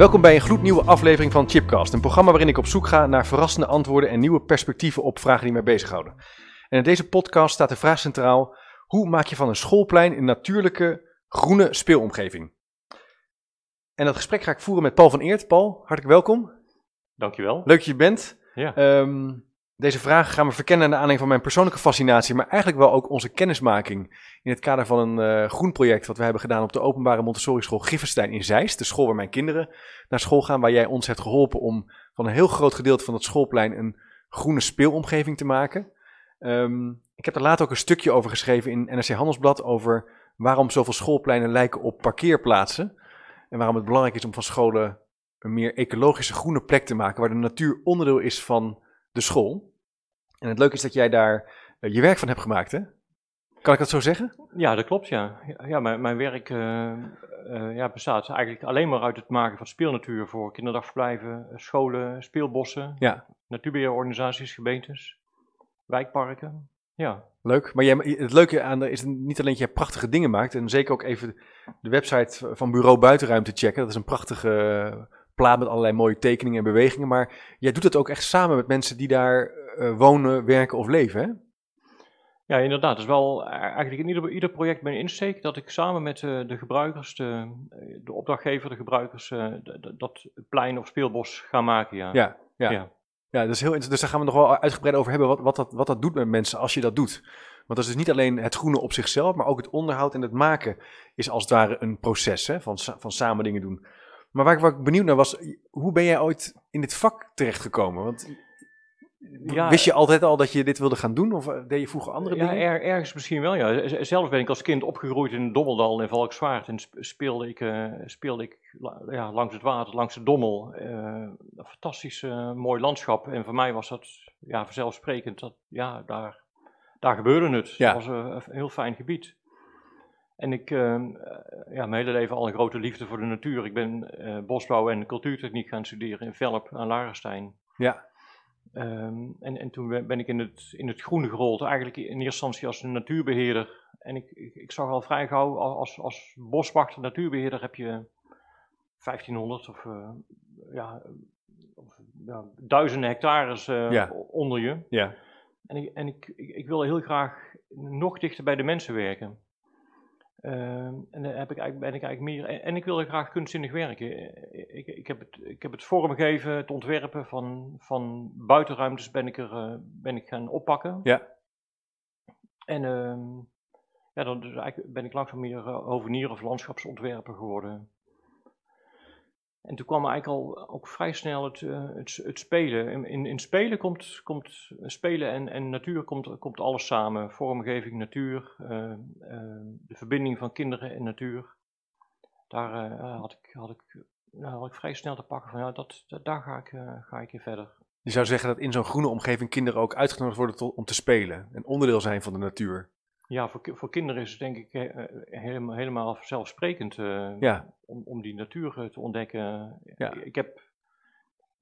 Welkom bij een gloednieuwe aflevering van Chipcast, een programma waarin ik op zoek ga naar verrassende antwoorden en nieuwe perspectieven op vragen die mij bezighouden. En in deze podcast staat de vraag centraal: hoe maak je van een schoolplein een natuurlijke groene speelomgeving? En dat gesprek ga ik voeren met Paul van Eert. Paul, hartelijk welkom. Dankjewel. Leuk dat je bent. Ja. Ehm, deze vraag gaan we verkennen naar aanleiding van mijn persoonlijke fascinatie, maar eigenlijk wel ook onze kennismaking in het kader van een uh, groen project wat we hebben gedaan op de openbare Montessori school Gifferstein in Zeist. De school waar mijn kinderen naar school gaan, waar jij ons hebt geholpen om van een heel groot gedeelte van het schoolplein een groene speelomgeving te maken. Um, ik heb er later ook een stukje over geschreven in NRC Handelsblad over waarom zoveel schoolpleinen lijken op parkeerplaatsen. En waarom het belangrijk is om van scholen een meer ecologische groene plek te maken, waar de natuur onderdeel is van de school. En het leuke is dat jij daar uh, je werk van hebt gemaakt, hè? Kan ik dat zo zeggen? Ja, dat klopt, ja. Ja, mijn, mijn werk uh, uh, ja, bestaat eigenlijk alleen maar uit het maken van speelnatuur voor kinderdagverblijven, scholen, speelbossen, ja. natuurbeheerorganisaties, gemeentes, wijkparken. Ja. Leuk, maar jij, het leuke aan is niet alleen dat je prachtige dingen maakt, en zeker ook even de website van Bureau Buitenruimte checken. Dat is een prachtige plaat met allerlei mooie tekeningen en bewegingen, maar jij doet het ook echt samen met mensen die daar wonen, werken of leven, hè? Ja, inderdaad. Het is wel eigenlijk in ieder, ieder project mijn insteek dat ik samen met uh, de gebruikers, de, de, opdrachtgever, de gebruikers, uh, dat plein of speelbos gaan maken. Ja, ja. ja. ja. ja dat is heel, dus daar gaan we nog wel uitgebreid over hebben, wat, wat, dat, wat dat doet met mensen als je dat doet. Want dat is dus niet alleen het groene op zichzelf, maar ook het onderhoud en het maken is als het ware een proces hè, van, van samen dingen doen. Maar waar ik, waar ik benieuwd naar was, hoe ben jij ooit in dit vak terechtgekomen? Want ja, Wist je altijd al dat je dit wilde gaan doen? Of deed je vroeger andere ja, dingen? Er, ergens misschien wel, ja. Zelf ben ik als kind opgegroeid in Dommeldal in Valkswaard. En speelde ik, uh, speelde ik ja, langs het water, langs de Dommel. Uh, een fantastisch uh, mooi landschap. En voor mij was dat ja, vanzelfsprekend. Dat, ja, daar, daar gebeurde het. Ja. Het was een heel fijn gebied. En ik, ja, mijn hele leven al een grote liefde voor de natuur. Ik ben bosbouw en cultuurtechniek gaan studeren in Velp aan Larenstein. Ja. Um, en, en toen ben ik in het, in het groen gerold, eigenlijk in eerste instantie als een natuurbeheerder. En ik, ik, ik zag al vrij gauw, als, als boswachter, natuurbeheerder heb je 1500 of, uh, ja, of ja, duizenden hectares uh, ja. onder je. Ja. En, ik, en ik, ik, ik wilde heel graag nog dichter bij de mensen werken. Uh, en dan heb ik eigenlijk, ben ik eigenlijk meer. En, en ik wilde graag kunstzinnig werken. Ik, ik, heb het, ik heb het vormgeven, het ontwerpen van, van buitenruimtes ben ik, er, uh, ben ik gaan oppakken. Ja. En uh, ja, dan dus eigenlijk ben ik langzaam meer uh, hovenier of landschapsontwerper geworden. En toen kwam eigenlijk al ook vrij snel het, uh, het, het spelen. In, in, spelen komt, komt spelen en, en natuur komt, komt alles samen. Vormgeving, natuur, uh, uh, de verbinding van kinderen en natuur. Daar had, ik, had, ik, nou, had ik vrij snel te pakken van ja, dat, daar ga ik, ga ik in verder. Je zou zeggen dat in zo'n groene omgeving kinderen ook uitgenodigd worden om te spelen. Een onderdeel zijn van de natuur. Ja, voor, voor kinderen is het denk ik uh, helemaal, helemaal vanzelfsprekend uh, ja. om, om die natuur te ontdekken. Ja. Ik heb,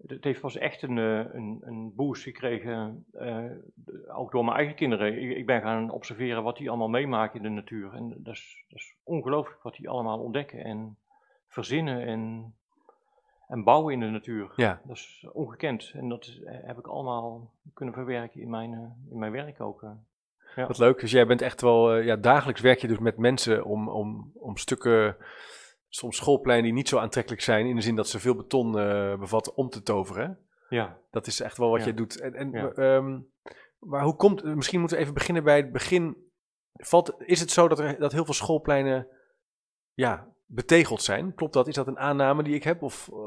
het heeft pas echt een, een, een boost gekregen, uh, ook door mijn eigen kinderen. Ik, ik, ben gaan observeren wat die allemaal meemaken in de natuur. En dat is, dat is ongelooflijk wat die allemaal ontdekken en verzinnen en, en bouwen in de natuur. Ja. Dat is ongekend. En dat heb ik allemaal kunnen verwerken in mijn, in mijn werk ook. Ja. Wat leuk. Dus jij bent echt wel, uh, ja, dagelijks werk je dus met mensen om, om, om stukken, soms schoolpleinen die niet zo aantrekkelijk zijn, in de zin dat ze veel beton uh, bevatten, om te toveren. Ja. Dat is echt wel wat ja. jij doet. En, en, Ja. um, maar hoe komt, misschien moeten we even beginnen bij het begin. Valt, is het zo dat, er, dat heel veel schoolpleinen ja, betegeld zijn. Klopt dat? Is dat een aanname die ik heb? Of uh,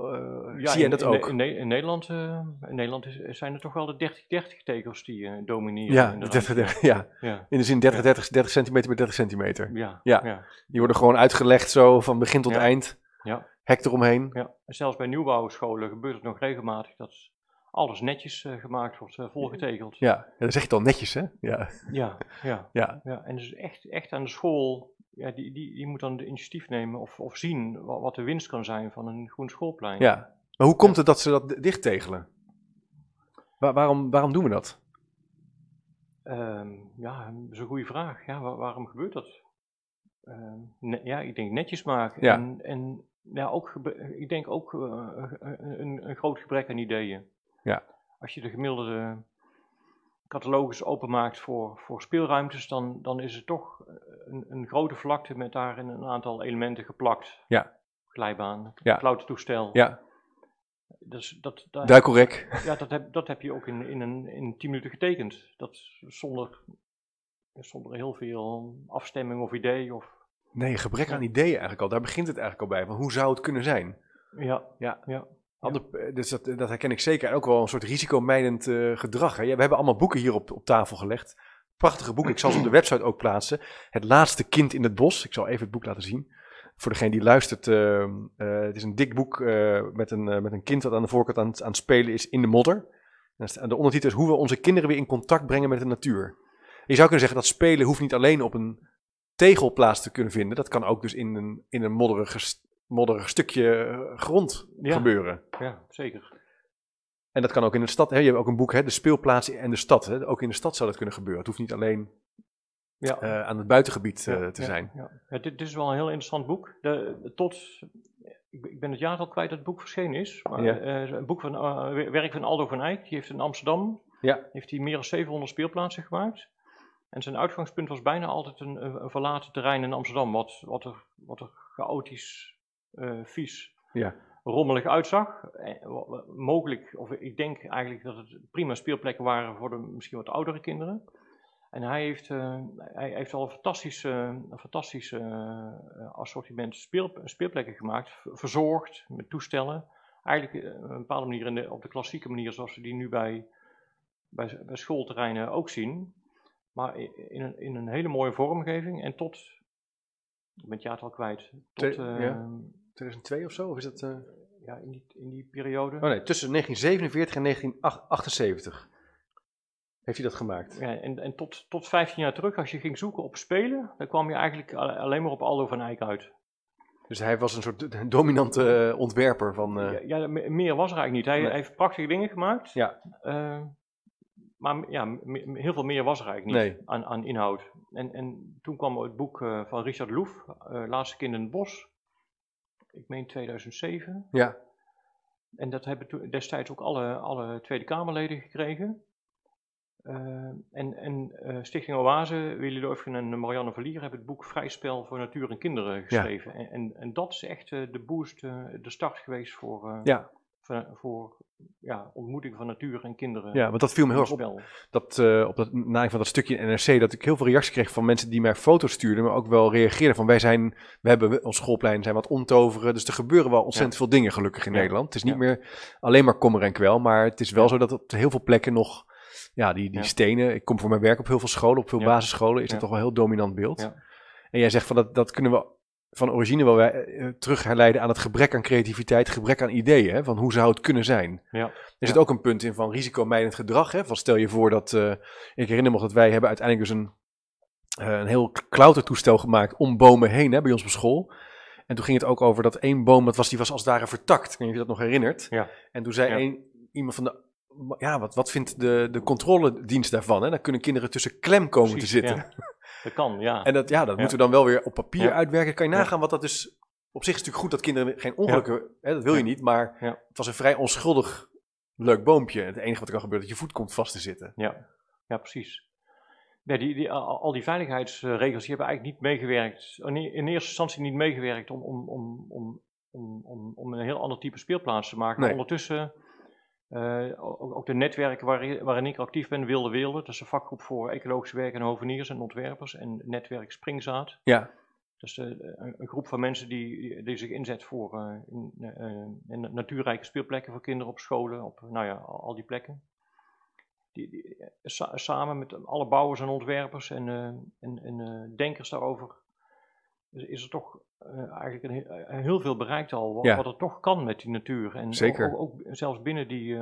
ja, zie jij dat in, ook? In, in Nederland, uh, in Nederland is, zijn er toch wel de 30-30 tegels die uh, domineren. Ja, in de de 30, ruimte. 30, ja. ja. in de zin 30, 30, 30 centimeter bij 30 centimeter. Ja, Ja. ja. Die worden gewoon uitgelegd zo van begin tot eind. Ja. Hek eromheen. ja. En zelfs bij nieuwbouwscholen gebeurt het nog regelmatig dat alles netjes eh, gemaakt wordt, eh, volgetegeld. Ja. dan zeg je al netjes, hè? Ja, Ja, ja. ja. ja. En dus echt, echt aan de school, ja, die, die, die moet dan de initiatief nemen of, of zien wat, wat de winst kan zijn van een groen schoolplein. ja. Maar hoe komt het dat ze dat d- dichttegelen? Wa- waarom, waarom doen we dat? Ehm, ja, dat is een goede vraag. Ja, wa- waarom gebeurt dat? Ehm, ne- ja, ik denk netjes maken. Ja. En, en ja, ook, ik denk ook eh, een, een groot gebrek aan ideeën. Ja. Als je de gemiddelde catalogus openmaakt voor, voor speelruimtes, dan, dan is het toch een, een grote vlakte met daarin een aantal elementen geplakt. Ja. Glijbaan, Ja. klautertoestel. Ja, Dus dat, daar- duikelrek. ja, dat heb, dat heb je ook in, in, een, in 10 minuten getekend. Dat zonder, zonder heel veel afstemming of idee. Of, Nee, gebrek aan ideeën eigenlijk al. Daar begint het eigenlijk al bij. Van hoe zou het kunnen zijn? ja, Ja. ja. Eh, dus dat, dat herken ik zeker. Ook wel een soort risicomijdend eh, gedrag. Hè. We hebben allemaal boeken hier op, op tafel gelegd. Prachtige boeken. Ik zal ze op de website ook plaatsen. Het laatste kind in het bos. Ik zal even het boek laten zien. Voor degene die luistert. eh, eh, het is een dik boek eh, met, een, eh, met een kind dat aan de voorkant aan, aan het spelen is in de modder. En de ondertitel is hoe we onze kinderen weer in contact brengen met de natuur. Je zou kunnen zeggen dat spelen hoeft niet alleen op een tegel plaats te kunnen vinden. Dat kan ook dus in een, in een modderig, st- modderig stukje eh, grond Ja. gebeuren. ja, zeker. En dat kan ook in de stad. Hè? Je hebt ook een boek, hè? De speelplaats en de stad. Hè? Ook in de stad zou dat kunnen gebeuren. Het hoeft niet alleen Ja. eh, aan het buitengebied eh, te zijn. Dit, dit is wel een heel interessant boek. De, tot, ik, ben- ik ben het jaar al kwijt dat het boek verschenen is. Maar, een boek van werk van Aldo van Eyck. Die heeft in Amsterdam Ja. heeft hij meer dan 700 speelplaatsen gemaakt. En zijn uitgangspunt was bijna altijd een, verlaten terrein in Amsterdam. Wat, wat, er, wat er chaotisch, vies, Ja. rommelig uitzag. Eh, mogelijk, of ik denk eigenlijk dat het prima speelplekken waren voor de misschien wat oudere kinderen. En hij heeft, eh, hij heeft al een fantastisch, eh, een fantastisch eh, assortiment speel, speelplekken gemaakt, verzorgd met toestellen. Eigenlijk eh, op een bepaalde manier in de, op de klassieke manier zoals we die nu bij, bij, bij schoolterreinen ook zien. Maar in een, in een hele mooie vormgeving en tot, ik ben het jaartal kwijt, tot eh, ja. 2002 of zo? Of is dat, eh? ja, in, die, in die periode. Oh nee, tussen 1947 en 1978 heeft hij dat gemaakt. Ja, en en tot, tot 15 jaar terug, als je ging zoeken op spelen, dan kwam je eigenlijk alleen maar op Aldo van Eyck uit. Dus hij was een soort dominante eh, ontwerper van... eh, Ja, ja, me- meer was er eigenlijk niet. Hij, Nee. hij heeft prachtige dingen gemaakt. Ja. maar ja, heel veel meer was er eigenlijk niet Nee. aan, aan inhoud. En, en toen kwam het boek van Richard Loef, Laatste Kind in het Bos. Ik meen 2007. ja. En dat hebben destijds ook alle, alle Tweede Kamerleden gekregen. Eh, en en eh, Stichting Oase, Willy Loofgen en Marianne Verlier hebben het boek Vrij Spel voor Natuur en Kinderen geschreven. En, en, en dat is echt eh, de boost, de start geweest voor, Ja. Voor, ja, ontmoeting van natuur en kinderen. ja, want dat viel me heel erg op. dat, eh, op dat na van dat stukje in NRC, dat ik heel veel reacties kreeg van mensen die mij foto's stuurden, maar ook wel reageerden van wij zijn, we hebben ons schoolplein zijn wat omtoveren, dus er gebeuren wel ontzettend veel dingen gelukkig in Ja. Nederland. Het is niet Ja. meer alleen maar kommer en kwel, maar het is wel zo dat op heel veel plekken nog, ja, die, die stenen, ik kom voor mijn werk op heel veel scholen, op veel basisscholen, is dat toch wel een heel dominant beeld. En jij zegt van dat, dat kunnen we van origine wel eh, terug herleiden aan het gebrek aan creativiteit, gebrek aan ideeën, hè, van hoe zou het kunnen zijn. Ja. Er zit ook een punt in van risicomijdend gedrag. Hè? Van stel je voor dat, eh, ik herinner me dat wij hebben uiteindelijk dus een, eh, een heel klautertoestel gemaakt om bomen heen hè, bij ons op school. En toen ging het ook over dat één boom, dat was, die was als het ware vertakt. Ik weet je dat nog herinnert. Ja. En toen zei een, iemand van de, ja, wat, wat vindt de, de controledienst daarvan? Hè? Dan kunnen kinderen tussen klem komen Precies, te zitten. ja. Dat kan, ja. En dat, ja, dat moeten we dan wel weer op papier uitwerken. Kan je nagaan wat dat dus... Op zich is het natuurlijk goed dat kinderen geen ongelukken... Hè, dat wil je niet, maar Ja. het was een vrij onschuldig leuk boompje. Het enige wat er kan gebeuren is dat je voet komt vast te zitten. Ja, ja precies. Nee, die, die, al die veiligheidsregels die hebben eigenlijk niet meegewerkt, in in eerste instantie niet meegewerkt om, om, om, om, om, om, een heel ander type speelplaats te maken. Nee. ondertussen, eh, ook, de netwerken waarin, waarin ik actief ben, Wilde Wilde, dat is een vakgroep voor ecologisch werk en hoveniers en ontwerpers en netwerk Springzaad. Ja, Dus uh, een, een, groep van mensen die, die zich inzet voor uh, in, uh, natuurrijke speelplekken voor kinderen op scholen, op nou ja, al die plekken. Die, die sa samen met alle bouwers en ontwerpers en, en, en denkers daarover is er toch eigenlijk een, heel veel bereikt al, wat, ja. wat er toch kan met die natuur. En Zeker. Ook, ook, zelfs binnen die,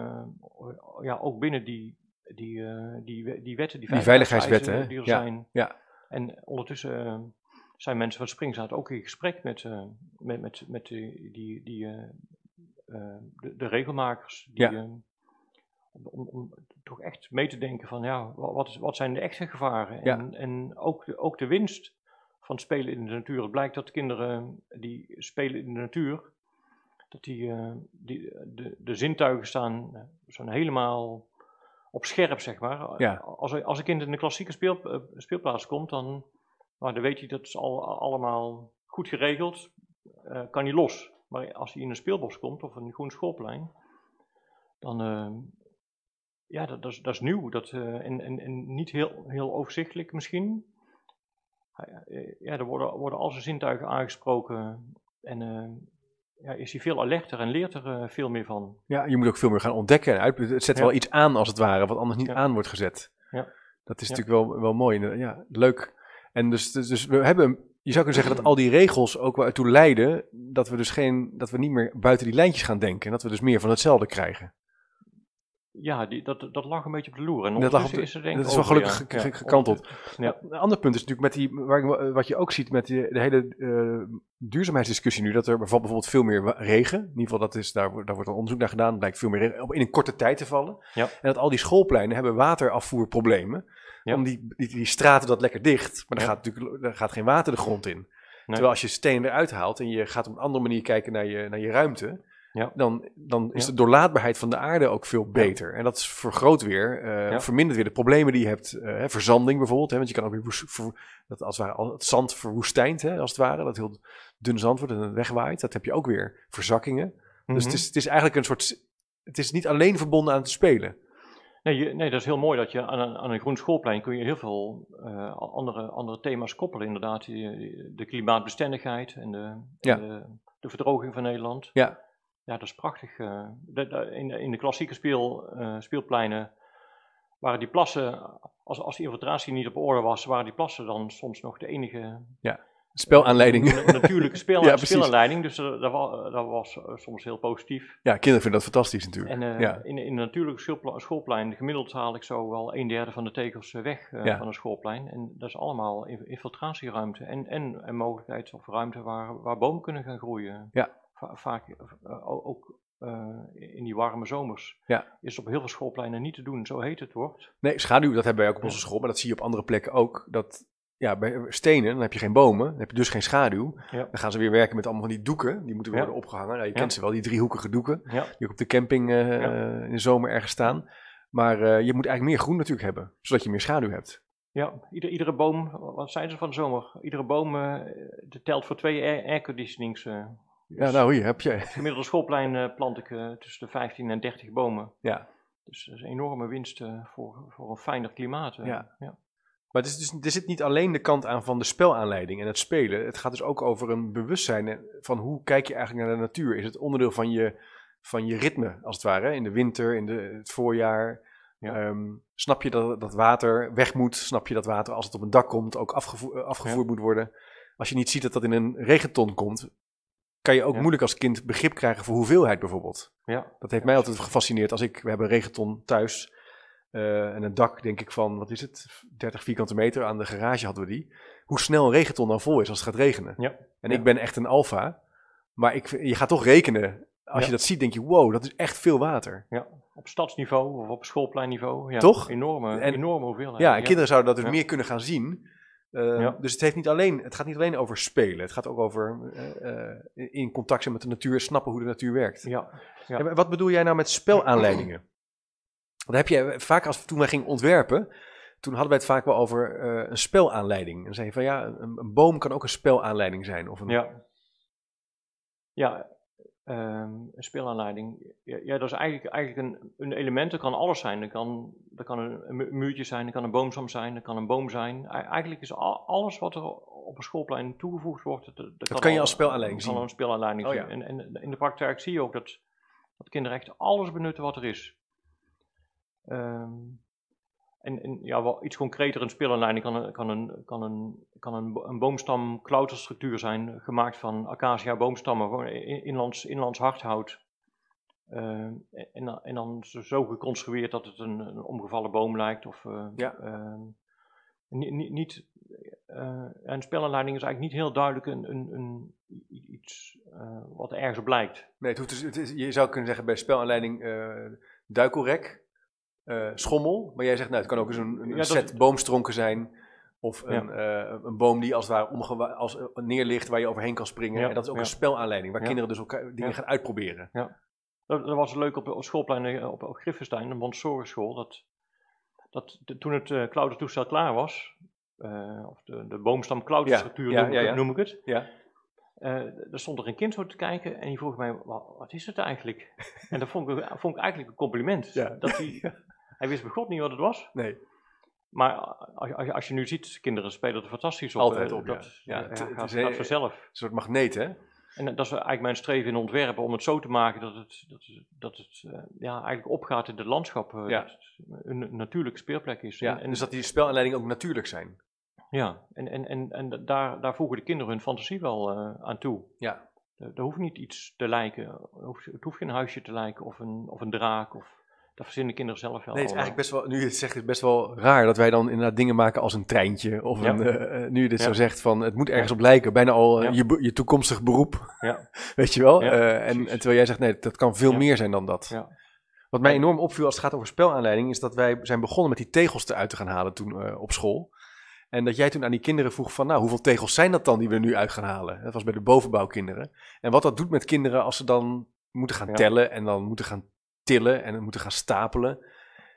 ja, ook binnen die, die, die, die wetten, die, die veiligheidswetten die er ja. zijn. Ja. En ondertussen zijn mensen van Springzaad ook in gesprek met, met, met, met die, die, die de, de, regelmakers. Die, ja. om, toch echt mee te denken van ja, wat, is, wat zijn de echte gevaren? En, en ook, de, ook de winst van spelen in de natuur. Het blijkt dat de kinderen die spelen in de natuur, dat die, die de, de zintuigen staan zo'n helemaal op scherp, zeg maar. Ja. Als, als een kind in de klassieke speel, speelplaats komt, dan maar dan weet hij dat is al, allemaal goed geregeld, uh, kan hij los. Maar als hij in een speelbos komt of een groen schoolplein, dan uh, ja, dat, dat, is, dat is nieuw dat, uh, en, en, en niet heel, heel overzichtelijk misschien. Ja, er worden, worden al zijn zintuigen aangesproken en ja, is hij veel alerter en leert er veel meer van. Ja, je moet ook veel meer gaan ontdekken en uit. Het zet Ja. wel iets aan als het ware, wat anders niet Ja. aan wordt gezet. Ja. Dat is Ja. natuurlijk wel, wel mooi. Ja, leuk. En dus, dus, dus we hebben, je zou kunnen zeggen dat al die regels ook wel ertoe leiden dat we dus geen, dat we niet meer buiten die lijntjes gaan denken. En dat we dus meer van hetzelfde krijgen. Ja, die, dat, dat lag een beetje op de loer. En Dat lag op ondertussen de- is er denk dat is wel over, gelukkig ja. ge- Ja, ge- gekanteld. Ja. Een ander punt is natuurlijk met die, waar, wat je ook ziet met die, de hele eh, duurzaamheidsdiscussie nu, dat er bijvoorbeeld veel meer regen. In ieder geval, dat is, daar, wordt- daar wordt al onderzoek naar gedaan. blijkt veel meer regen op- in een korte tijd te vallen. Ja. En dat al die schoolpleinen hebben waterafvoerproblemen. Om die, die, die straten dat lekker dicht, maar Ja. gaat natuurlijk, er gaat geen water de grond in. Terwijl als je steen eruit haalt en je gaat op een andere manier kijken naar je, naar je ruimte, Ja. dan, dan is de doorlaatbaarheid van de aarde ook veel beter. En dat vergroot weer, eh, vermindert weer de problemen die je hebt. eh, verzanding bijvoorbeeld, hè, want je kan ook weer ver- dat als het, ware, het zand verwoestijnt, hè, als het ware, dat heel dun zand wordt en het wegwaait. Dat heb je ook weer verzakkingen. Dus Mhm. het is, het is eigenlijk een soort, het is niet alleen verbonden aan het spelen. Nee, je- nee, dat is heel mooi dat je aan een, aan een groen schoolplein kun je heel veel eh, andere, andere thema's koppelen. Inderdaad, die- de klimaatbestendigheid en de, Ja. en de, de verdroging van Nederland. Ja. Ja, dat is prachtig. eh. De- de- in, de- in de klassieke speel, eh, speelpleinen waren die plassen, als, als die infiltratie niet op orde was, waren die plassen dan soms nog de enige Spelaanleiding. eh, na- natuurlijke speel, Ja, speelaanleiding. Dus dat, dat was soms heel positief. Ja, kinderen vinden dat fantastisch natuurlijk. En ja. in, in een natuurlijke schoolplein, gemiddeld haal ik zo wel een derde van de tegels weg Ja. van een schoolplein. En dat is allemaal in- infiltratieruimte en, en, en mogelijkheid of ruimte waar, waar bomen kunnen gaan groeien. Ja. Va- vaak eh, o- ook eh, in die warme zomers Ja. is op heel veel schoolpleinen niet te doen, zo heet het wordt. Nee, schaduw, dat hebben wij ook op onze school, maar dat zie je op andere plekken ook. Dat, ja, bij stenen, dan heb je geen bomen, dan heb je dus geen schaduw. Ja. Dan gaan ze weer werken met allemaal van die doeken, die moeten weer Ja. worden opgehangen. Nou, je Ja. kent ze wel, die driehoekige doeken, Ja, die ook op de camping eh, in de zomer ergens staan. Maar eh, je moet eigenlijk meer groen natuurlijk hebben, zodat je meer schaduw hebt. ja. Ieder, iedere boom, wat zeiden ze van de zomer? Iedere boom eh, telt voor twee air- Ja, Dus- nou hier heb je. Gemiddelde schoolplein eh, plant ik eh, tussen de 15 en 30 bomen. Ja. Dus dat is een enorme winst eh, voor, voor een fijner klimaat. Ja. Ja. Maar het is dus, er zit niet alleen de kant aan van de spelaanleiding en het spelen. Het gaat dus ook over een bewustzijn van hoe kijk je eigenlijk naar de natuur. Is het onderdeel van je, van je ritme, als het ware, in de winter, in de, het voorjaar. Ja. Ehm, snap je dat, dat water weg moet? Snap je dat water als het op een dak komt ook afgevoer, afgevoerd moet worden? Als je niet ziet dat dat in een regenton komt, kan je ook Ja. moeilijk als kind begrip krijgen voor hoeveelheid bijvoorbeeld. Ja. Dat heeft mij altijd gefascineerd. Als ik, we hebben een regenton thuis eh, en een dak, denk ik van, wat is het, 30 vierkante meter aan de garage hadden we die. Hoe snel een regenton dan vol is als het gaat regenen. Ja. En Ja. ik ben echt een alfa, maar ik, je gaat toch rekenen. Als Ja. je dat ziet, denk je, wow, dat is echt veel water. Op stadsniveau of op schoolpleinniveau. Ja, Toch? Enorme, En- enorme hoeveelheid. Ja, en kinderen zouden dat dus Ja. meer kunnen gaan zien. Eh, Ja. Dus het, heeft niet alleen, het gaat niet alleen over spelen. Het gaat ook over eh, eh, in contact zijn met de natuur, snappen hoe de natuur werkt. Ja. Ja. Wat bedoel jij nou met spelaanleidingen? Want heb je vaak, als toen wij gingen ontwerpen, toen hadden wij het vaak wel over eh, een spelaanleiding. En zei je van ja, een, een boom kan ook een spelaanleiding zijn. Of een, Ja. Ja. Ehm, een speelaanleiding, ja, ja, dat is eigenlijk, eigenlijk een, een element, dat kan alles zijn. Dat kan, dat kan een, een muurtje zijn, dat kan een boomstam zijn, dat kan een boom zijn. Eigenlijk is al, alles wat er op een schoolplein toegevoegd wordt, dat, dat, dat kan, je als speelaanleiding zien. kan een speelaanleiding oh, zien. En, en, in de praktijk zie je ook dat, dat kinderen echt alles benutten wat er is. Um, en, en, ja, wel iets concreter, een speelaanleiding kan, een, kan, een, kan, een, kan een, een boomstam klauterstructuur zijn, gemaakt van acacia boomstammen, gewoon inlands, inlands hardhout. Uh, en, en dan zo geconstrueerd dat het een, een omgevallen boom lijkt. Of, uh, ja. uh, niet, niet, een speelaanleiding is eigenlijk niet heel duidelijk een, een, een iets wat ergens op lijkt. Nee, het hoeft dus, het is, je zou kunnen zeggen bij speelaanleiding duikelrek, uh, schommel. Maar jij zegt, nou, het kan ook eens een, een ja, set boomstronken zijn. Of een, ja. uh, een boom die als het ware als, uh, neerligt waar je overheen kan springen. Ja. En dat is ook een spelaanleiding waar kinderen dus elkaar dingen gaan uitproberen. Ja. Dat, dat, was leuk op, op schoolplein op, op Griffenstein, een Montessori school. Dat, dat de, toen het uh, klautertoestel klaar was, of de, de boomstam klauterstructuur noem, noem, ik het. Ja. Er stond er een kind zo te kijken en die vroeg mij, wat, wat is het eigenlijk? en dat vond ik, vond ik eigenlijk een compliment. Ja. Dat hij, hij wist bij God niet wat het was. Nee. Maar als, als, als je nu ziet, kinderen spelen er fantastisch op. Altijd op, dat, ja. ja, het, gaat, het gaat vanzelf. Een soort magneet, hè? En dat is eigenlijk mijn streven in ontwerpen, om het zo te maken dat het, dat het, dat het uh, ja, eigenlijk opgaat in het landschap. Uh, ja. Het een natuurlijke speelplek is. Ja, en, dus dat die speelaanleidingen ook natuurlijk zijn. Ja, en, en, en, en daar, daar voegen de kinderen hun fantasie wel uh, aan toe. Ja. Er hoeft niet iets te lijken. Het hoeft geen huisje te lijken of een, of een draak. Of, dat verzinnen kinderen zelf wel. Nee, het is eigenlijk best wel, nu je het zegt, het best wel raar dat wij dan inderdaad dingen maken als een treintje. Of ja. een, uh, nu je dit ja. zo zegt, van het moet ergens op lijken. Bijna al uh, je, je toekomstig beroep. Ja. Weet je wel? Uh, en, en, terwijl jij zegt, nee, dat kan veel meer zijn dan dat. Ja. Wat mij enorm opviel als het gaat over spelaanleiding, is dat wij zijn begonnen met die tegels eruit te gaan halen toen op school. En dat jij toen aan die kinderen vroeg van, nou, hoeveel tegels zijn dat dan die we nu uit gaan halen? Dat was bij de bovenbouwkinderen. En wat dat doet met kinderen als ze dan moeten gaan tellen en dan moeten gaan tillen en moeten gaan stapelen.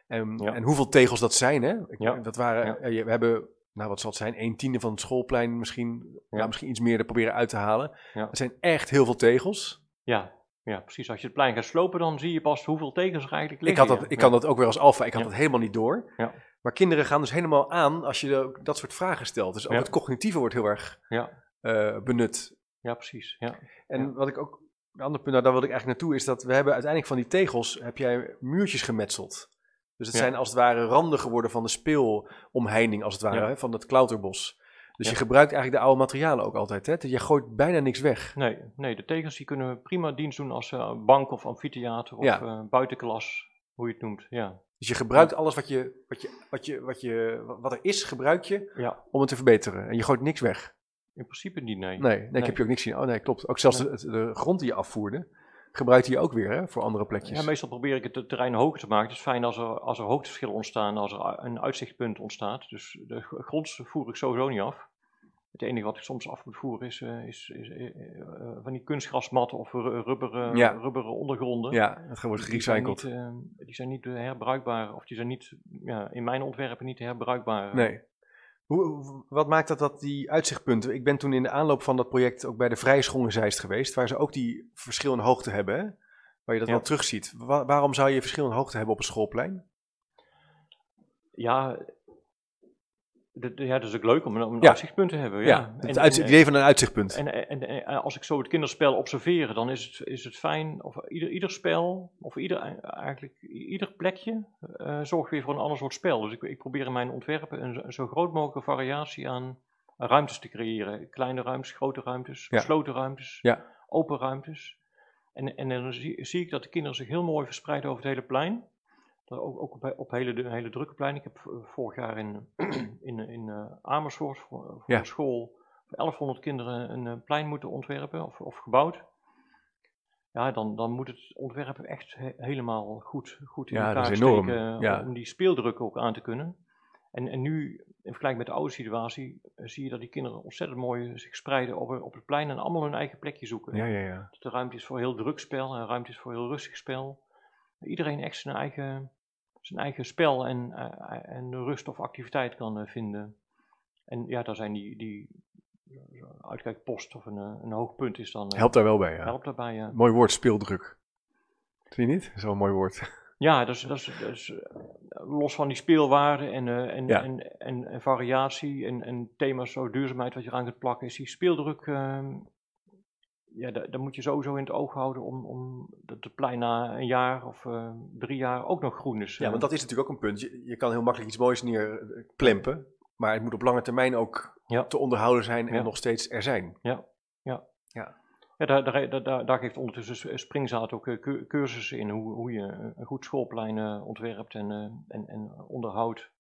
En, Ja. en hoeveel tegels dat zijn, hè? Ik- Ja. Dat waren, eh, we hebben, nou wat zal het zijn, een tiende van het schoolplein misschien, Ja. nou, misschien iets meer er proberen uit te halen. Het zijn echt heel veel tegels. Ja, ja, precies. Als je het plein gaat slopen, dan zie je pas hoeveel tekens er eigenlijk Ik, liggen. had dat, ja. ik kan dat ook weer als alfa, ik had Ja. dat helemaal niet door. Ja. Maar kinderen gaan dus helemaal aan als je dat soort vragen stelt. Dus ook het cognitieve wordt heel erg Ja. eh, benut. Ja, precies. Ja. En wat ik ook, een ander punt, nou, daar wilde ik eigenlijk naartoe, is dat we hebben uiteindelijk van die tegels, heb jij muurtjes gemetseld. Dus het Ja. zijn als het ware randen geworden van de speelomheining, als het ware, Ja. hè, van het klauterbos. Dus Ja. je gebruikt eigenlijk de oude materialen ook altijd, hè? Je gooit bijna niks weg. Nee, nee, de tekens die kunnen prima dienst doen als eh, bank of amfitheater of eh, buitenklas, hoe je het noemt. Ja. Dus je gebruikt alles wat, je, wat, je, wat, je, wat, je, wat er is, gebruik je om het te verbeteren. En je gooit niks weg. In principe niet, nee. Nee, nee, ik heb je ook niks zien. Oh nee, klopt. Ook zelfs de, de grond die je afvoerde, gebruikte je ook weer hè, voor andere plekjes. Ja, meestal probeer ik het te- terrein hoger te maken. Het is fijn als er, als er hoogteverschillen ontstaan, als er een uitzichtpunt ontstaat. Dus de grond voer ik sowieso niet af. Het enige wat ik soms af moet voeren is, eh, is, is eh, eh, van die kunstgrasmatten of ru- rubberen, Ja. rubberen ondergronden. Ja, het wordt Die zijn gerecycled. niet, eh, die zijn niet herbruikbaar, of die zijn niet, ja, in mijn ontwerpen niet herbruikbaar. Nee. Hoe, wat maakt dat dat die uitzichtpunten... Ik ben toen in de aanloop van dat project ook bij de Vrije School in Zeist geweest, waar ze ook die verschil in hoogte hebben, hè? waar je dat Ja. wel terugziet. Wa- waarom zou je verschil in hoogte hebben op een schoolplein? Ja, ja, dat is ook leuk om een, om een Ja. uitzichtpunt te hebben. Ja, het, En- en- het idee van een uitzichtpunt. En, en, en als ik zo het kinderspel observeer, dan is het, is het fijn, of ieder, ieder spel, of ieder, eigenlijk ieder plekje, eh, zorgt weer voor een ander soort spel. Dus ik, ik probeer in mijn ontwerpen een, zo- groot mogelijke variatie aan ruimtes te creëren. Kleine ruimtes, grote ruimtes, Ja. gesloten ruimtes, Ja. open ruimtes. En, en dan zie, zie ik dat de kinderen zich heel mooi verspreiden over het hele plein. Ook, ook op, op hele, hele drukke plein. Ik heb v- vorig jaar in, in, in eh, Amersfoort voor, voor Ja. een school voor 1100 kinderen een eh, plein moeten ontwerpen of, of gebouwd. Ja, dan, dan moet het ontwerp echt he- helemaal goed, goed in Ja, elkaar steken Ja. om die speeldruk ook aan te kunnen. En, en nu, in vergelijking met de oude situatie, eh, zie je dat die kinderen ontzettend mooi zich spreiden op, op het plein en allemaal hun eigen plekje zoeken. Ja, ja, ja. Dat er ruimte is voor heel druk spel en ruimte is voor heel rustig spel. Iedereen echt zijn eigen, zijn eigen spel en, eh, en rust of activiteit kan eh, vinden. En ja, daar zijn die, die, zo'n uitkijkpost of een, eh, een hoogpunt is, dan eh, Helpt daar wel bij, ja. helpt daarbij. ja. Mooi woord, speeldruk. Vind je niet? Zo'n mooi woord. Ja, dat is, dat is, dat is, eh, los van die speelwaarde en, eh, en, Ja. en, en, en variatie en, en thema's zo duurzaamheid wat je eraan kunt plakken, is die speeldruk, ehm, ja, daar moet je sowieso in het oog houden om, om dat het plein na een jaar of eh, drie jaar ook nog groen is. Ja, eh. want dat is natuurlijk ook een punt. Je, je kan heel makkelijk iets moois neerplempen, maar het moet op lange termijn ook Ja. te onderhouden zijn en Ja. nog steeds er zijn. Ja, daar, daar, daar- daar, daar geeft ondertussen Springzaad ook eh, cu- cursussen in hoe, hoe je een goed schoolplein eh, ontwerpt en, eh, en, en onderhoudt.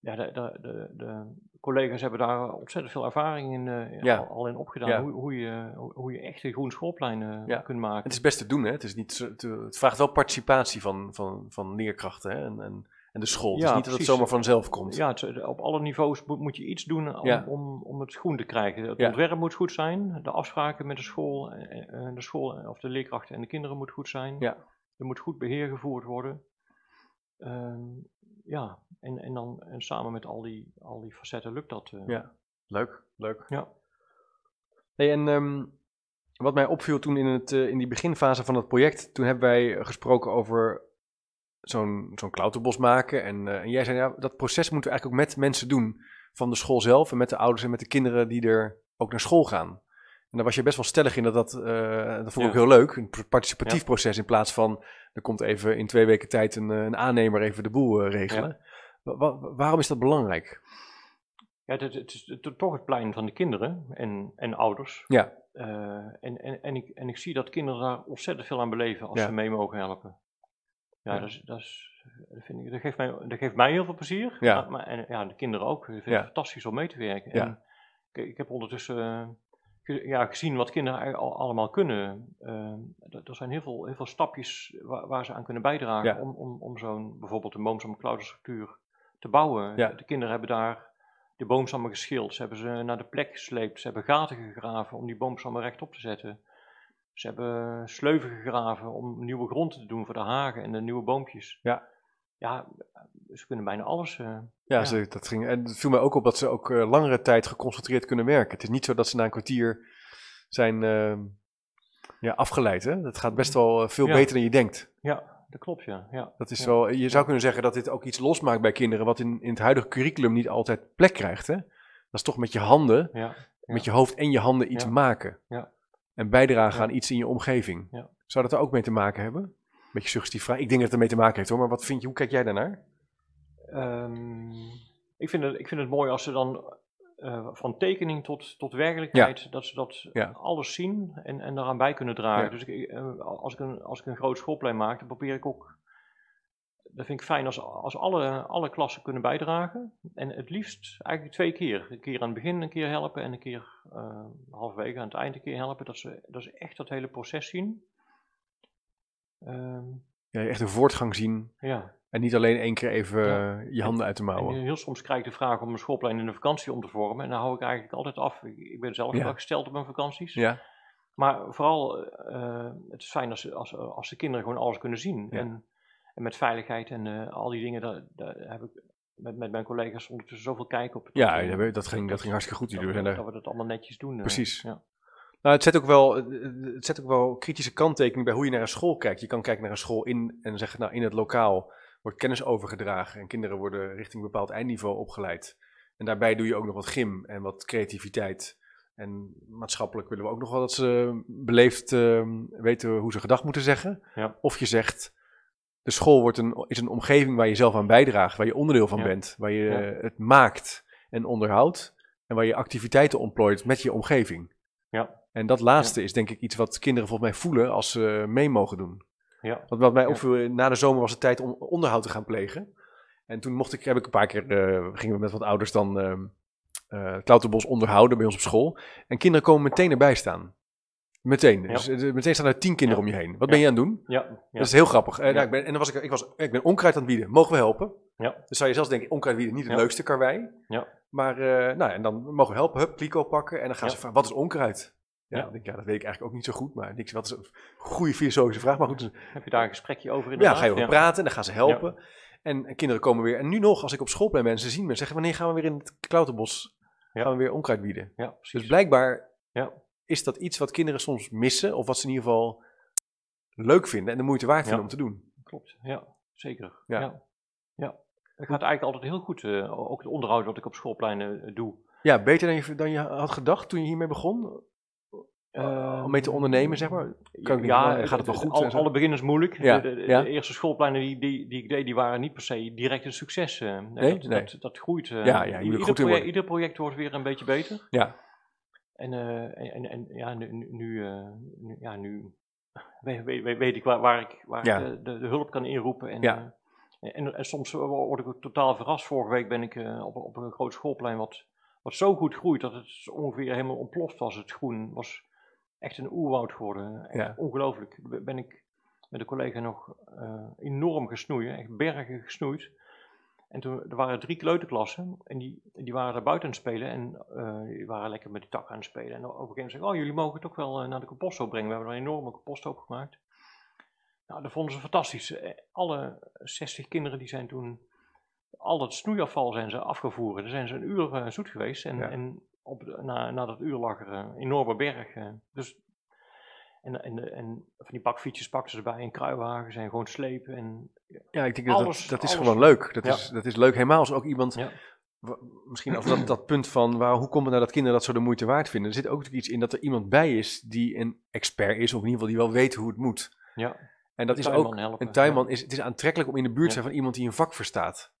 Ja, de, de, de, collega's hebben daar ontzettend veel ervaring in, eh, Ja. al, al in opgedaan. Ja. Hoe, hoe, je, hoe, je echt een groen schoolplein eh, Ja. kunt maken. Het is best te doen, hè? Het, is niet, het vraagt wel participatie van, van, van leerkrachten hè? En, en, en de school. het is niet dat het zomaar vanzelf komt. Ja, het- op alle niveaus moet, moet je iets doen om, om, om het groen te krijgen. Het ontwerp moet goed zijn, de afspraken met de school, eh, de school of de leerkrachten en de kinderen moet goed zijn. Ja. Er moet goed beheer gevoerd worden. Ehm, ja, en, en dan en samen met al die, al die facetten lukt dat. eh. Ja. Leuk, leuk. Ja. Hey, en ehm, wat mij opviel toen in, het, eh, in die beginfase van het project, toen hebben wij gesproken over zo'n zo'n klauterbos maken. En, eh, en jij zei, ja, dat proces moeten we eigenlijk ook met mensen doen van de school zelf en met de ouders en met de kinderen die er ook naar school gaan. En daar was je best wel stellig in dat dat, dat vond ik Ja. heel leuk, een participatief Ja. proces in plaats van, er komt even in twee weken tijd een, een aannemer even de boel eh, regelen. Wa- wa- waarom is dat belangrijk? Ja, het, het is to- toch het plein van de kinderen en, en ouders. Ja. Eh, en, en, en, ik, en ik zie dat kinderen daar ontzettend veel aan beleven als Ja. ze mee mogen helpen. Ja, Ja. Dat, is, dat, is, dat, vind ik, dat, geeft mij, dat geeft mij heel veel plezier. Ja. Maar, en ja, de kinderen ook. Ik vind Ja. het fantastisch om mee te werken. Ja. En ik, ik heb ondertussen eh, ja, gezien wat kinderen al, allemaal kunnen. Eh, er zijn heel veel, heel veel stapjes waar, waar ze aan kunnen bijdragen Ja. om, om, om zo'n bijvoorbeeld een boomstam klauderstructuur te bouwen. Ja. De kinderen hebben daar de boomstammen geschild. Ze hebben ze naar de plek gesleept. Ze hebben gaten gegraven om die boomstammen rechtop te zetten. Ze hebben sleuven gegraven om nieuwe grond te doen voor de hagen en de nieuwe boompjes. Ja. Ja, ze kunnen bijna alles. eh, Ja, Ja. Ze, dat ging, en het viel mij ook op dat ze ook eh, langere tijd geconcentreerd kunnen werken. Het is niet zo dat ze na een kwartier zijn ehm, ja, afgeleid. Hè? Dat gaat best wel eh, veel Ja. beter dan je denkt. ja, dat klopt, ja. ja. Dat is Ja. wel, je zou kunnen zeggen dat dit ook iets losmaakt bij kinderen, wat in, in het huidige curriculum niet altijd plek krijgt. Hè? Dat is toch met je handen, ja. Met je hoofd en je handen iets maken. Ja. En bijdragen aan iets in je omgeving. Ja. Zou dat er ook mee te maken hebben? Beetje suggestief vraag. Ik denk dat het ermee te maken heeft hoor, maar wat vind je, hoe kijk jij daarnaar? Ehm, ik, vind het, ik vind het mooi als ze dan eh, van tekening tot, tot werkelijkheid, dat ze dat Ja. alles zien en, en daaraan bij kunnen dragen. Ja. Dus ik, eh, als, ik een, als ik een groot schoolplein maak, dan probeer ik ook, dat vind ik fijn als, als alle, alle klassen kunnen bijdragen. En het liefst eigenlijk twee keer. Een keer aan het begin een keer helpen en een keer eh, halverwege aan het eind een keer helpen. Dat ze, dat ze echt dat hele proces zien. Ehm, Ja, echt een voortgang zien ja. En niet alleen één keer even Ja. eh, je handen uit de mouwen. En heel soms krijg ik de vraag om een schoolplein in de vakantie om te vormen. En dan hou ik eigenlijk altijd af. Ik, ben zelf Ja. gesteld op mijn vakanties. Ja, Maar vooral, eh, het is fijn als, als, als de kinderen gewoon alles kunnen zien. Ja. En, en met veiligheid en eh, al die dingen, daar, daar heb ik met, met mijn collega's ondertussen zoveel kijk op. ja dat, ging, dat ging hartstikke goed. Dat, we- eh, dat we dat allemaal netjes doen. Precies. Ja. Nou, het zet, ook wel, het zet ook wel kritische kanttekening bij hoe je naar een school kijkt. Je kan kijken naar een school in en zeggen, nou, in het lokaal wordt kennis overgedragen en kinderen worden richting een bepaald eindniveau opgeleid. En daarbij doe je ook nog wat gym en wat creativiteit. En maatschappelijk willen we ook nog wel dat ze beleefd eh, weten hoe ze gedag moeten zeggen. Ja. Of je zegt, de school wordt een, is een omgeving waar je zelf aan bijdraagt, waar je onderdeel van Ja. bent, waar je Ja. het maakt en onderhoudt. En waar je activiteiten ontplooit met je omgeving. Ja. En dat laatste is denk ik iets wat kinderen volgens mij voelen als ze mee mogen doen. Ja. Want wat mij opviel, na de zomer was het tijd om onderhoud te gaan plegen. En toen mocht ik, heb ik een paar keer, eh, gingen we met wat ouders dan ehm eh, Klauterbos onderhouden bij ons op school. En kinderen komen meteen erbij staan. Meteen. Dus, eh, meteen staan er tien kinderen Ja. om je heen. Wat Ja. ben je aan het doen? Ja, ja. Dat is heel grappig. Eh, nou, ik ben, en dan was ik, ik, was, ik ben onkruid aan het bieden. Mogen we helpen? Ja. Dus zou je zelfs denken, onkruid bieden, niet het leukste karwei. Ja. Maar eh, nou, en dan mogen we helpen. Hup, kliko pakken. En dan gaan ze vragen, wat is onkruid? Ja, Ja. denk, ja, dat weet ik eigenlijk ook niet zo goed. Maar niks, wat is een goede filosofische vraag. Maar goed, dus- Heb je daar een gesprekje over ja, inderdaad? ga je over praten en dan gaan ze helpen. En, en kinderen komen weer. En nu nog, als ik op schoolplein ben, ze zien me en zeggen: Wanneer gaan we weer in het Klauterbos Ja. gaan we weer onkruid wieden. Ja, precies. Dus blijkbaar Ja. is dat iets wat kinderen soms missen, of wat ze in ieder geval leuk vinden en de moeite waard vinden Ja. om te doen. Klopt, ja, zeker. Ja. Ja. Ja. Het gaat eigenlijk altijd heel goed, eh, ook het onderhoud wat ik op schoolpleinen eh, doe. Ja, beter dan je, dan je had gedacht toen je hiermee begon? Ehm, om mee te ondernemen, zeg maar? Kan ik niet ja, wel- gaat het wel goed Al, en zo? alle beginners moeilijk. Ja, De, de- ja. de eerste schoolpleinen die, die, die ik deed, die waren niet per se direct een succes. eh. Nee? dat, Nee. Dat, dat groeit. eh. Ja, ja, ieder, goed project, ieder project wordt weer een beetje beter. Ja, En, eh, en, en, ja, nu, nu, nu, eh, nu- ja, nu weet, weet, weet ik waar, waar ik, waar Ja. ik de, de, hulp kan inroepen. En, Ja. eh, en, en soms word ik ook totaal verrast. Vorige week ben ik eh, op, op een groot schoolplein wat, wat zo goed groeit dat het ongeveer helemaal ontploft was. Het groen was echt een oerwoud geworden. Ja. Ongelooflijk. Be- Ben ik met een collega nog eh, enorm gesnoeid, echt bergen gesnoeid. En toen er waren drie kleuterklassen en die, die waren er buiten aan het spelen en eh, die waren lekker met de tak aan het spelen. En op een gegeven moment zei ik, oh jullie mogen het ook wel eh, naar de composthoop brengen. We hebben er een enorme composthoop gemaakt. Nou, dat vonden ze fantastisch. Alle 60 kinderen die zijn toen, al het snoeiafval zijn ze afgevoerd. Dan zijn ze een uur zoet geweest en, Ja. en op, de- na, na dat uur lag er een enorme berg. eh. dus, en, en, en van die bakfietsjes pakten ze erbij en kruiwagens en gewoon slepen. En, ja ik denk dat Alles- dat, dat is alles. gewoon leuk. Dat, Ja. is, dat is leuk, helemaal als ook iemand... Ja. Misschien over dat, dat punt van waar, hoe komt het nou dat kinderen dat zo de moeite waard vinden. Er zit ook natuurlijk iets in dat er iemand bij is die een expert is, of in ieder geval die wel weet hoe het moet. ja, En dat is ook, helpen, een tuinman ja. is, het is aantrekkelijk om in de buurt te Ja. zijn van iemand die een vak verstaat.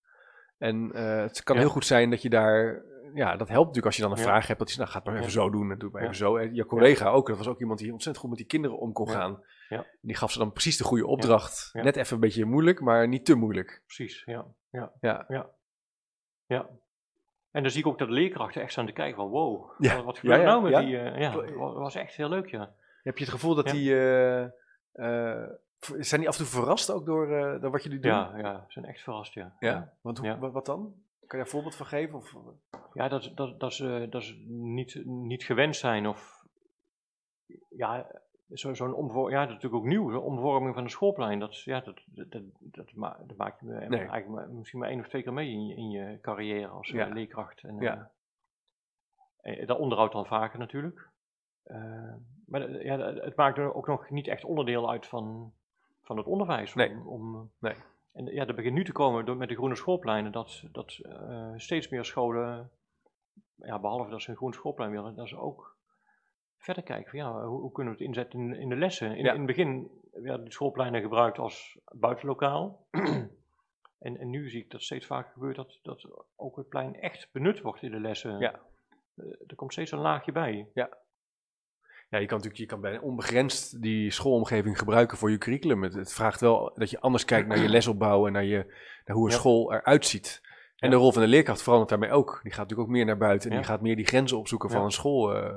En eh, het kan Ja. heel goed zijn dat je daar, ja, dat helpt natuurlijk als je dan een Ja. vraag hebt, dat je nou, ga het maar even Ja. zo doen en doe het maar even zo. En je collega ook, dat was ook iemand die ontzettend goed met die kinderen om kon gaan. Ja. Die gaf ze dan precies de goede opdracht. Net even een beetje moeilijk, maar niet te moeilijk. precies. Ja, ja, Ja. ja. ja. En dan zie ik ook dat de leerkrachten echt staan te kijken van wow, wat, wat gebeurt er nou met die... eh, ja, wa- was echt heel leuk, ja. Heb je het gevoel dat die, eh, eh, zijn die af en toe verrast ook door, door wat jullie doen? Ja, ja, ze zijn echt verrast, ja. Ja? Want hoe, wat dan? Kan je daar een voorbeeld van geven? Of, Ja, dat, dat, dat ze, dat ze niet, niet gewend zijn of... Ja, zo- zo'n omvorming, ja, dat is natuurlijk ook nieuw, de omvorming van een schoolplein. Dat, ja, dat, dat, dat, dat, ma- dat maak je me Nee. eigenlijk maar, misschien maar één of twee keer mee in je, in je carrière als eh, Ja. leerkracht. En, Ja. eh, eh, dat onderhoud dan vaker natuurlijk. Eh, maar eh, ja, het maakt er ook nog niet echt onderdeel uit van, van het onderwijs. Nee. Om, Nee. En ja, er begint nu te komen door, met de groene schoolpleinen dat, dat eh, steeds meer scholen, ja, behalve dat ze een groen schoolplein willen, dat ze ook verder kijken van ja, hoe, hoe kunnen we het inzetten in, in de lessen. In, Ja. in het begin werden de schoolpleinen gebruikt als buitenlokaal. en, en nu zie ik dat steeds vaker gebeurt dat, dat ook het plein echt benut wordt in de lessen. Ja. Eh, er komt steeds een laagje bij. Ja, je kan natuurlijk je kan bijna onbegrensd die schoolomgeving gebruiken voor je curriculum. Het, het vraagt wel dat je anders kijkt naar je lesopbouw en naar, je, naar hoe een Ja. school eruit ziet. En Ja. de rol van de leerkracht verandert daarmee ook. Die gaat natuurlijk ook meer naar buiten en Ja. die gaat meer die grenzen opzoeken van Ja. een school. eh.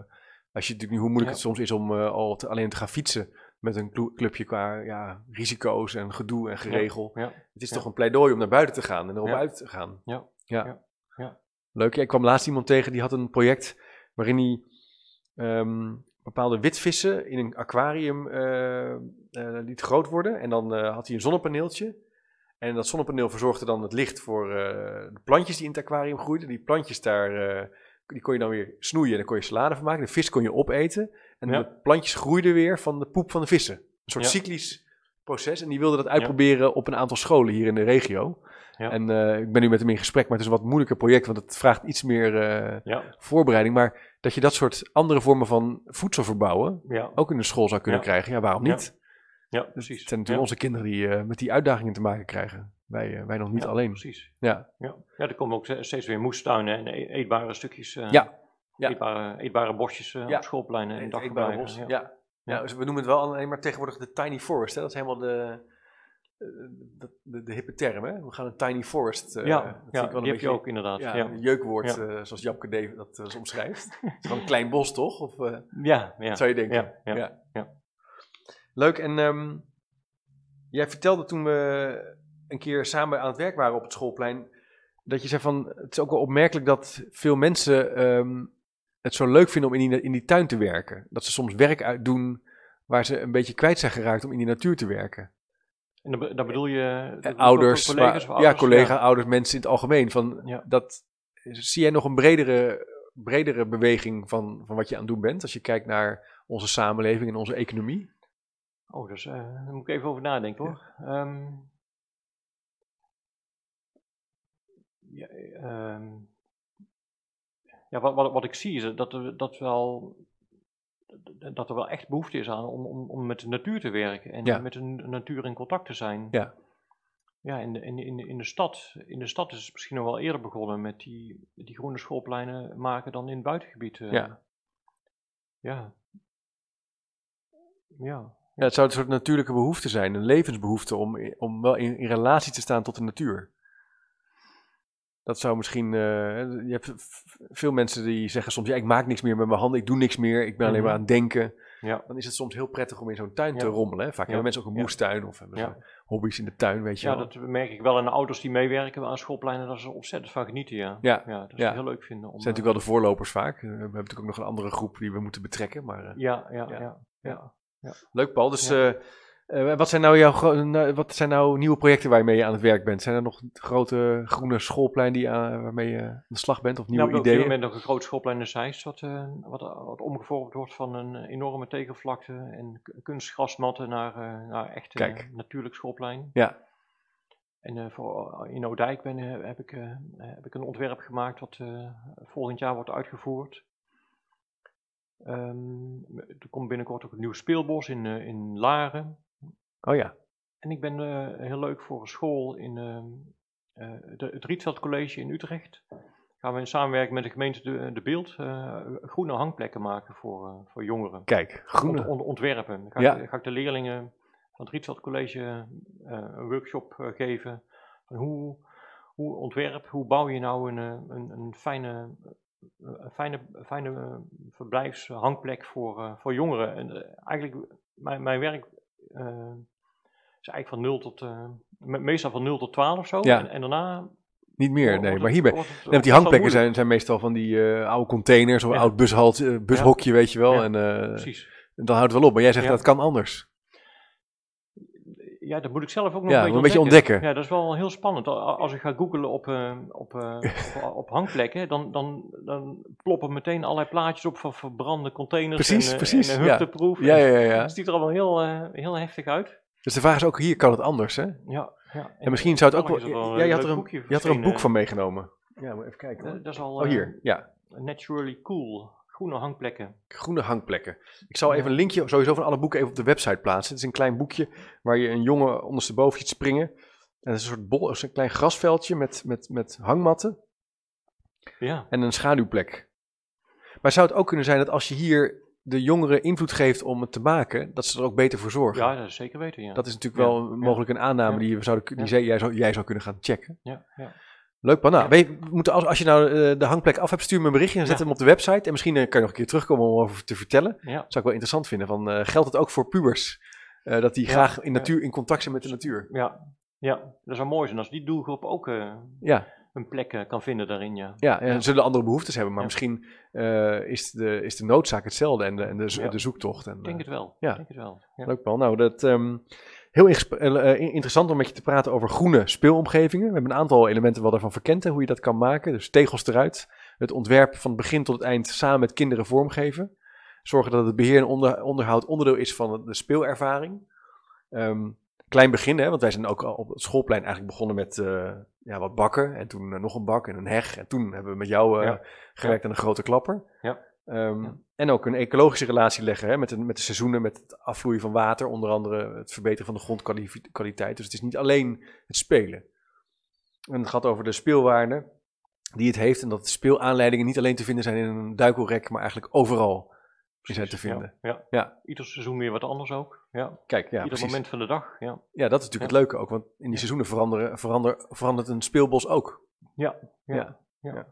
als je natuurlijk nu hoe moeilijk Ja. het soms is om eh, al te- alleen te gaan fietsen met een clu- clubje qua ja, risico's en gedoe en geregel. Ja. Het is Ja. toch een pleidooi om naar buiten te gaan en erop Ja. uit te gaan. Ja. Ja. Ja. Ja. Leuk. Ja, ik kwam laatst iemand tegen die had een project waarin hij ehm, bepaalde witvissen in een aquarium eh, eh, liet groot worden. En dan eh, had hij een zonnepaneeltje. En dat zonnepaneel verzorgde dan het licht voor de plantjes die in het aquarium groeiden. Die plantjes daar, die kon je dan weer snoeien en daar kon je salade van maken. De vis kon je opeten. En Ja. de plantjes groeiden weer van de poep van de vissen. Een soort Ja. cyclisch proces. En die wilde dat uitproberen op een aantal scholen hier in de regio. Ja. En eh, ik ben nu met hem in gesprek, maar het is een wat moeilijker project, want het vraagt iets meer eh, Ja. voorbereiding. Maar dat je dat soort andere vormen van voedsel verbouwen Ja. ook in de school zou kunnen Ja. krijgen, ja, waarom niet? ja, Het precies. zijn natuurlijk onze kinderen die eh, met die uitdagingen te maken krijgen. Wij, wij nog niet Ja, alleen. Precies. Ja. Ja. ja, er komen ook ste- steeds weer moestuinen en e- eetbare stukjes. eh, Ja. Ja. Eetbare, eetbare bosjes Ja. op schoolpleinen en Het eetbare dagverblijven. bos, Ja. Ja. Ja, dus we noemen het wel alleen maar tegenwoordig de tiny forest. Hè? Dat is helemaal de, de, de, de hippe term. Hè? We gaan een tiny forest. eh, Ja, dat vind ja ik wel die heb je ook inderdaad. Ja, Ja, een jeukwoord, Ja. eh, zoals Japke Dave dat eh, soms schrijft. Het is gewoon een klein bos, toch? Of, eh, ja, ja. zou je denken. Ja, ja, ja. Leuk. En ehm, jij vertelde toen we een keer samen aan het werk waren op het schoolplein, dat je zei van, het is ook wel opmerkelijk dat veel mensen ehm, het zo leuk vinden om in die, in die tuin te werken. Dat ze soms werk uitdoen waar ze een beetje kwijt zijn geraakt om in die natuur te werken. En dan, be- dan bedoel je Eh, ouders, collega's maar- of ja, ouders? collega, ouders, mensen in het algemeen. Van, Ja. dat, zie jij nog een bredere bredere beweging van, van wat je aan het doen bent? Als je kijkt naar onze samenleving en onze economie? Oh, dus, uh, daar moet ik even over nadenken hoor. Ja. Um, ja, um, ja wat, wat, wat ik zie is dat dat, wel, dat er wel echt behoefte is aan om, om, om met de natuur te werken en ja. met de natuur in contact te zijn. Ja. Ja, in de, in, in, in, de stad, in de stad is het misschien nog wel eerder begonnen met die, die groene schoolpleinen maken dan in het buitengebied. Uh, ja. Ja. Ja. Ja, het zou een soort natuurlijke behoefte zijn, een levensbehoefte om, om wel in, in relatie te staan tot de natuur. Dat zou misschien. Uh, je hebt veel mensen die zeggen soms: ja, ik maak niks meer met mijn handen, ik doe niks meer, ik ben alleen maar aan het denken. Ja. Dan is het soms heel prettig om in zo'n tuin te rommelen. Hè? Vaak hebben mensen ook een moestuin of hebben hobby's in de tuin, weet je ja, wel. dat merk ik wel aan de ouders die meewerken aan schoolpleinen, dat ze ontzettend van genieten, ja. Ja, ja dat is heel leuk vinden. Om, zijn natuurlijk wel de voorlopers vaak. we hebben natuurlijk ook nog een andere groep die we moeten betrekken. Maar, uh, ja, ja, ja. ja. Leuk, Paul. Dus uh, uh, wat, zijn nou jouw, wat zijn nou nieuwe projecten waarmee je aan het werk bent? Zijn er nog grote groene schoolpleinen die, waarmee je aan de slag bent of nieuwe nou, ideeën? Op dit moment nog een groot schoolplein in Zeist, wat, wat, wat omgevormd wordt van een enorme tegenvlakte en kunstgrasmatten naar, naar echt een natuurlijk schoolplein. Ja. En voor, in Oudijk ben, heb, ik, heb ik een ontwerp gemaakt wat volgend jaar wordt uitgevoerd. Um, er komt binnenkort ook een nieuw speelbos in, uh, in Laren. Oh ja. En ik ben uh, heel leuk voor een school in uh, de, het Rietveld College in Utrecht. Gaan we in samenwerking met de gemeente De, de Beeld groene hangplekken maken voor, voor jongeren. Kijk, groene. Ont, ont, ontwerpen. Dan ga, ja. ik, ga, ik, de leerlingen van het Rietveld College een workshop geven. Van hoe, hoe ontwerp, hoe bouw je nou een, een, een fijne een fijne, fijne verblijfshangplek voor, voor jongeren. En, eigenlijk, mijn, mijn werk uh, is eigenlijk van 0 tot, meestal van 0 tot 12 of zo. Ja. En, en, daarna... Niet meer, nee. Maar hierbij, het, nee, die hangplekken zijn, zijn meestal van die oude containers of ja. oud bushalt, bushokje, weet je wel. En, precies. En dan houdt het wel op. Maar jij zegt dat kan anders. Ja, dat moet ik zelf ook nog ja, een, beetje, een beetje ontdekken. Ja, dat is wel heel spannend. Als ik ga googlen op, uh, op, uh, op, op, hangplekken, dan, dan, dan ploppen meteen allerlei plaatjes op van verbrande containers precies, en, precies, en. Ja. Ja, ja, ja, ja. Het ziet er allemaal heel, heel heftig uit. Dus de vraag is ook, hier kan het anders, hè? Ja. ja. En, en misschien zou het ook wel... wel ja, je had, er een, je had er een boek van meegenomen. Ja, maar even kijken. dat is al... oh, hier, ja. Naturally Cool. Groene hangplekken. Groene hangplekken. Ik zal even een linkje sowieso van alle boeken even op de website plaatsen. Het is een klein boekje waar je een jongen ondersteboven ziet springen. En het is een soort bol, een klein grasveldje met, met, met hangmatten. Ja. En een schaduwplek. Maar zou het ook kunnen zijn dat als je hier de jongeren invloed geeft om het te maken, dat ze er ook beter voor zorgen? Ja, dat is zeker weten, ja. Dat is natuurlijk wel ja. mogelijk een aanname die, we zouden, die jij, zou, jij zou kunnen gaan checken. Ja, ja. Leuk, man. Nou, ja. we moeten als, als je nou uh, de hangplek af hebt, stuur me een berichtje en zet hem op de website. En misschien uh, kan je nog een keer terugkomen om over te vertellen. Ja. Dat zou ik wel interessant vinden. Van, uh, geldt het ook voor pubers? dat die graag in, natuur, in contact zijn met de natuur. Ja, ja. dat zou mooi zijn als die doelgroep ook ja. Een plek kan vinden daarin. Ja, ja, en zullen andere behoeftes hebben. Maar misschien is, de, is de noodzaak hetzelfde en de, en de, de zoektocht. En, ik denk het wel. Ja. Denk het wel. Leuk, man. Nou, dat... Um, Heel uh, interessant om met je te praten over groene speelomgevingen. We hebben een aantal elementen wel daarvan verkend, hè, hoe je dat kan maken. Dus tegels eruit, het ontwerp van het begin tot het eind samen met kinderen vormgeven. Zorgen dat het beheer en onder, onderhoud onderdeel is van de speelervaring. Um, klein begin, hè, want wij zijn ook al op het schoolplein eigenlijk begonnen met uh, ja, wat bakken. En toen uh, nog een bak en een heg. En toen hebben we met jou ja. gewerkt aan een grote klapper. Ja. Um, ja. En ook een ecologische relatie leggen hè, met, de, met de seizoenen, met het afvloeien van water, onder andere het verbeteren van de grondkwaliteit. Dus het is niet alleen het spelen. En het gaat over de speelwaarde die het heeft en dat de speelaanleidingen niet alleen te vinden zijn in een duikelrek, maar eigenlijk overal zijn te vinden. Ja, ja. ja. Ieder seizoen weer wat anders ook. Ja. Kijk, ja, Ieder precies. moment van de dag. Ja, ja dat is natuurlijk het leuke ook, want in die seizoenen veranderen, verander, verandert een speelbos ook. Ja, ja. ja.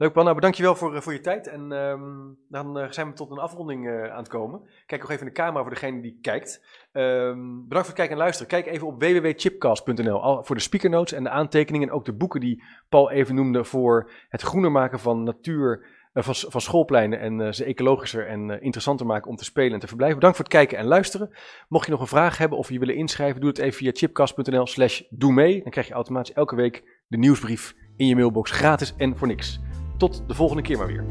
Leuk man, nou bedankt je wel voor, voor je tijd. En um, dan uh, zijn we tot een afronding uh, aan het komen. Kijk nog even in de camera voor degene die kijkt. Um, bedankt voor het kijken en luisteren. Kijk even op www.chipcast.nl voor de speakernotes en de aantekeningen. En ook de boeken die Paul even noemde voor het groener maken van natuur, eh, van, van schoolpleinen en eh, ze ecologischer en eh, interessanter maken om te spelen en te verblijven. Bedankt voor het kijken en luisteren. Mocht je nog een vraag hebben of je willen inschrijven, doe het even via chipkast.nl/slash doe mee. Dan krijg je automatisch elke week de nieuwsbrief in je mailbox gratis en voor niks. Tot de volgende keer maar weer.